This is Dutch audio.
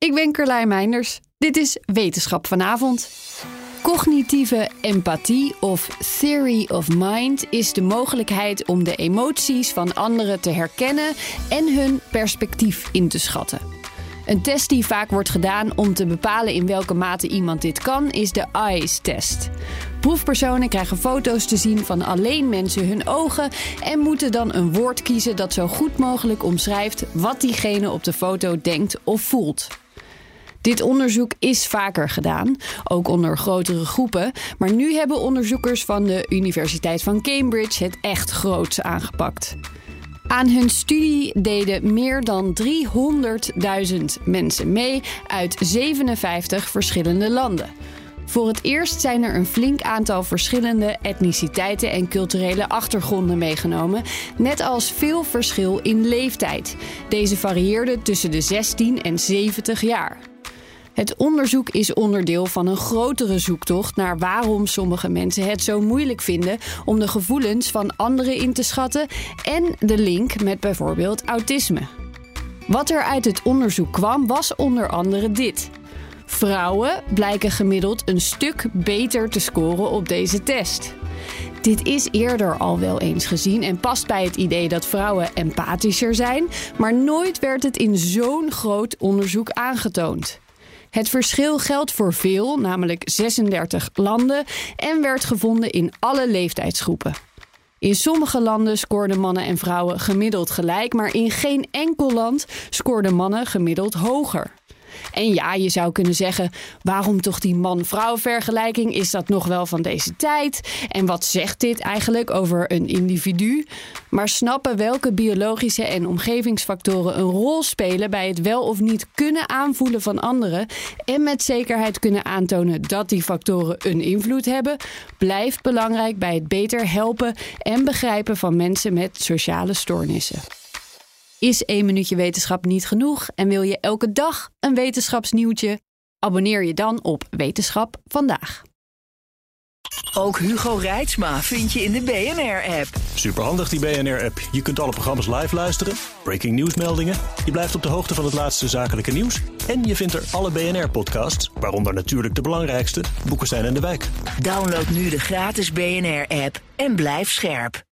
Ik ben Carlijn Meinders. Dit is Wetenschap vanavond. Cognitieve empathie of theory of mind is de mogelijkheid om de emoties van anderen te herkennen en hun perspectief in te schatten. Een test die vaak wordt gedaan om te bepalen in welke mate iemand dit kan, is de EYES-test. Proefpersonen krijgen foto's te zien van alleen mensen hun ogen en moeten dan een woord kiezen dat zo goed mogelijk omschrijft wat diegene op de foto denkt of voelt. Dit onderzoek is vaker gedaan, ook onder grotere groepen. Maar nu hebben onderzoekers van de Universiteit van Cambridge het echt groots aangepakt. Aan hun studie deden meer dan 300.000 mensen mee uit 57 verschillende landen. Voor het eerst zijn er een flink aantal verschillende etniciteiten en culturele achtergronden meegenomen, net als veel verschil in leeftijd. Deze varieerde tussen de 16 en 70 jaar. Het onderzoek is onderdeel van een grotere zoektocht naar waarom sommige mensen het zo moeilijk vinden om de gevoelens van anderen in te schatten en de link met bijvoorbeeld autisme. Wat er uit het onderzoek kwam was onder andere dit. Vrouwen blijken gemiddeld een stuk beter te scoren op deze test. Dit is eerder al wel eens gezien en past bij het idee dat vrouwen empathischer zijn, maar nooit werd het in zo'n groot onderzoek aangetoond. Het verschil geldt voor veel, namelijk 36 landen, en werd gevonden in alle leeftijdsgroepen. In sommige landen scoorden mannen en vrouwen gemiddeld gelijk, maar in geen enkel land scoorden mannen gemiddeld hoger. En ja, je zou kunnen zeggen: waarom toch die man-vrouw vergelijking? Is dat nog wel van deze tijd? En wat zegt dit eigenlijk over een individu? Maar snappen welke biologische en omgevingsfactoren een rol spelen bij het wel of niet kunnen aanvoelen van anderen en met zekerheid kunnen aantonen dat die factoren een invloed hebben, blijft belangrijk bij het beter helpen en begrijpen van mensen met sociale stoornissen. Is één minuutje wetenschap niet genoeg en wil je elke dag een wetenschapsnieuwtje? Abonneer je dan op Wetenschap vandaag. Ook Hugo Reitsma vind je in de BNR-app. Superhandig die BNR-app. Je kunt alle programma's live luisteren, breaking nieuwsmeldingen. Je blijft op de hoogte van het laatste zakelijke nieuws. En je vindt er alle BNR-podcasts, waaronder natuurlijk de belangrijkste, Boeken zijn in de wijk. Download nu de gratis BNR-app en blijf scherp.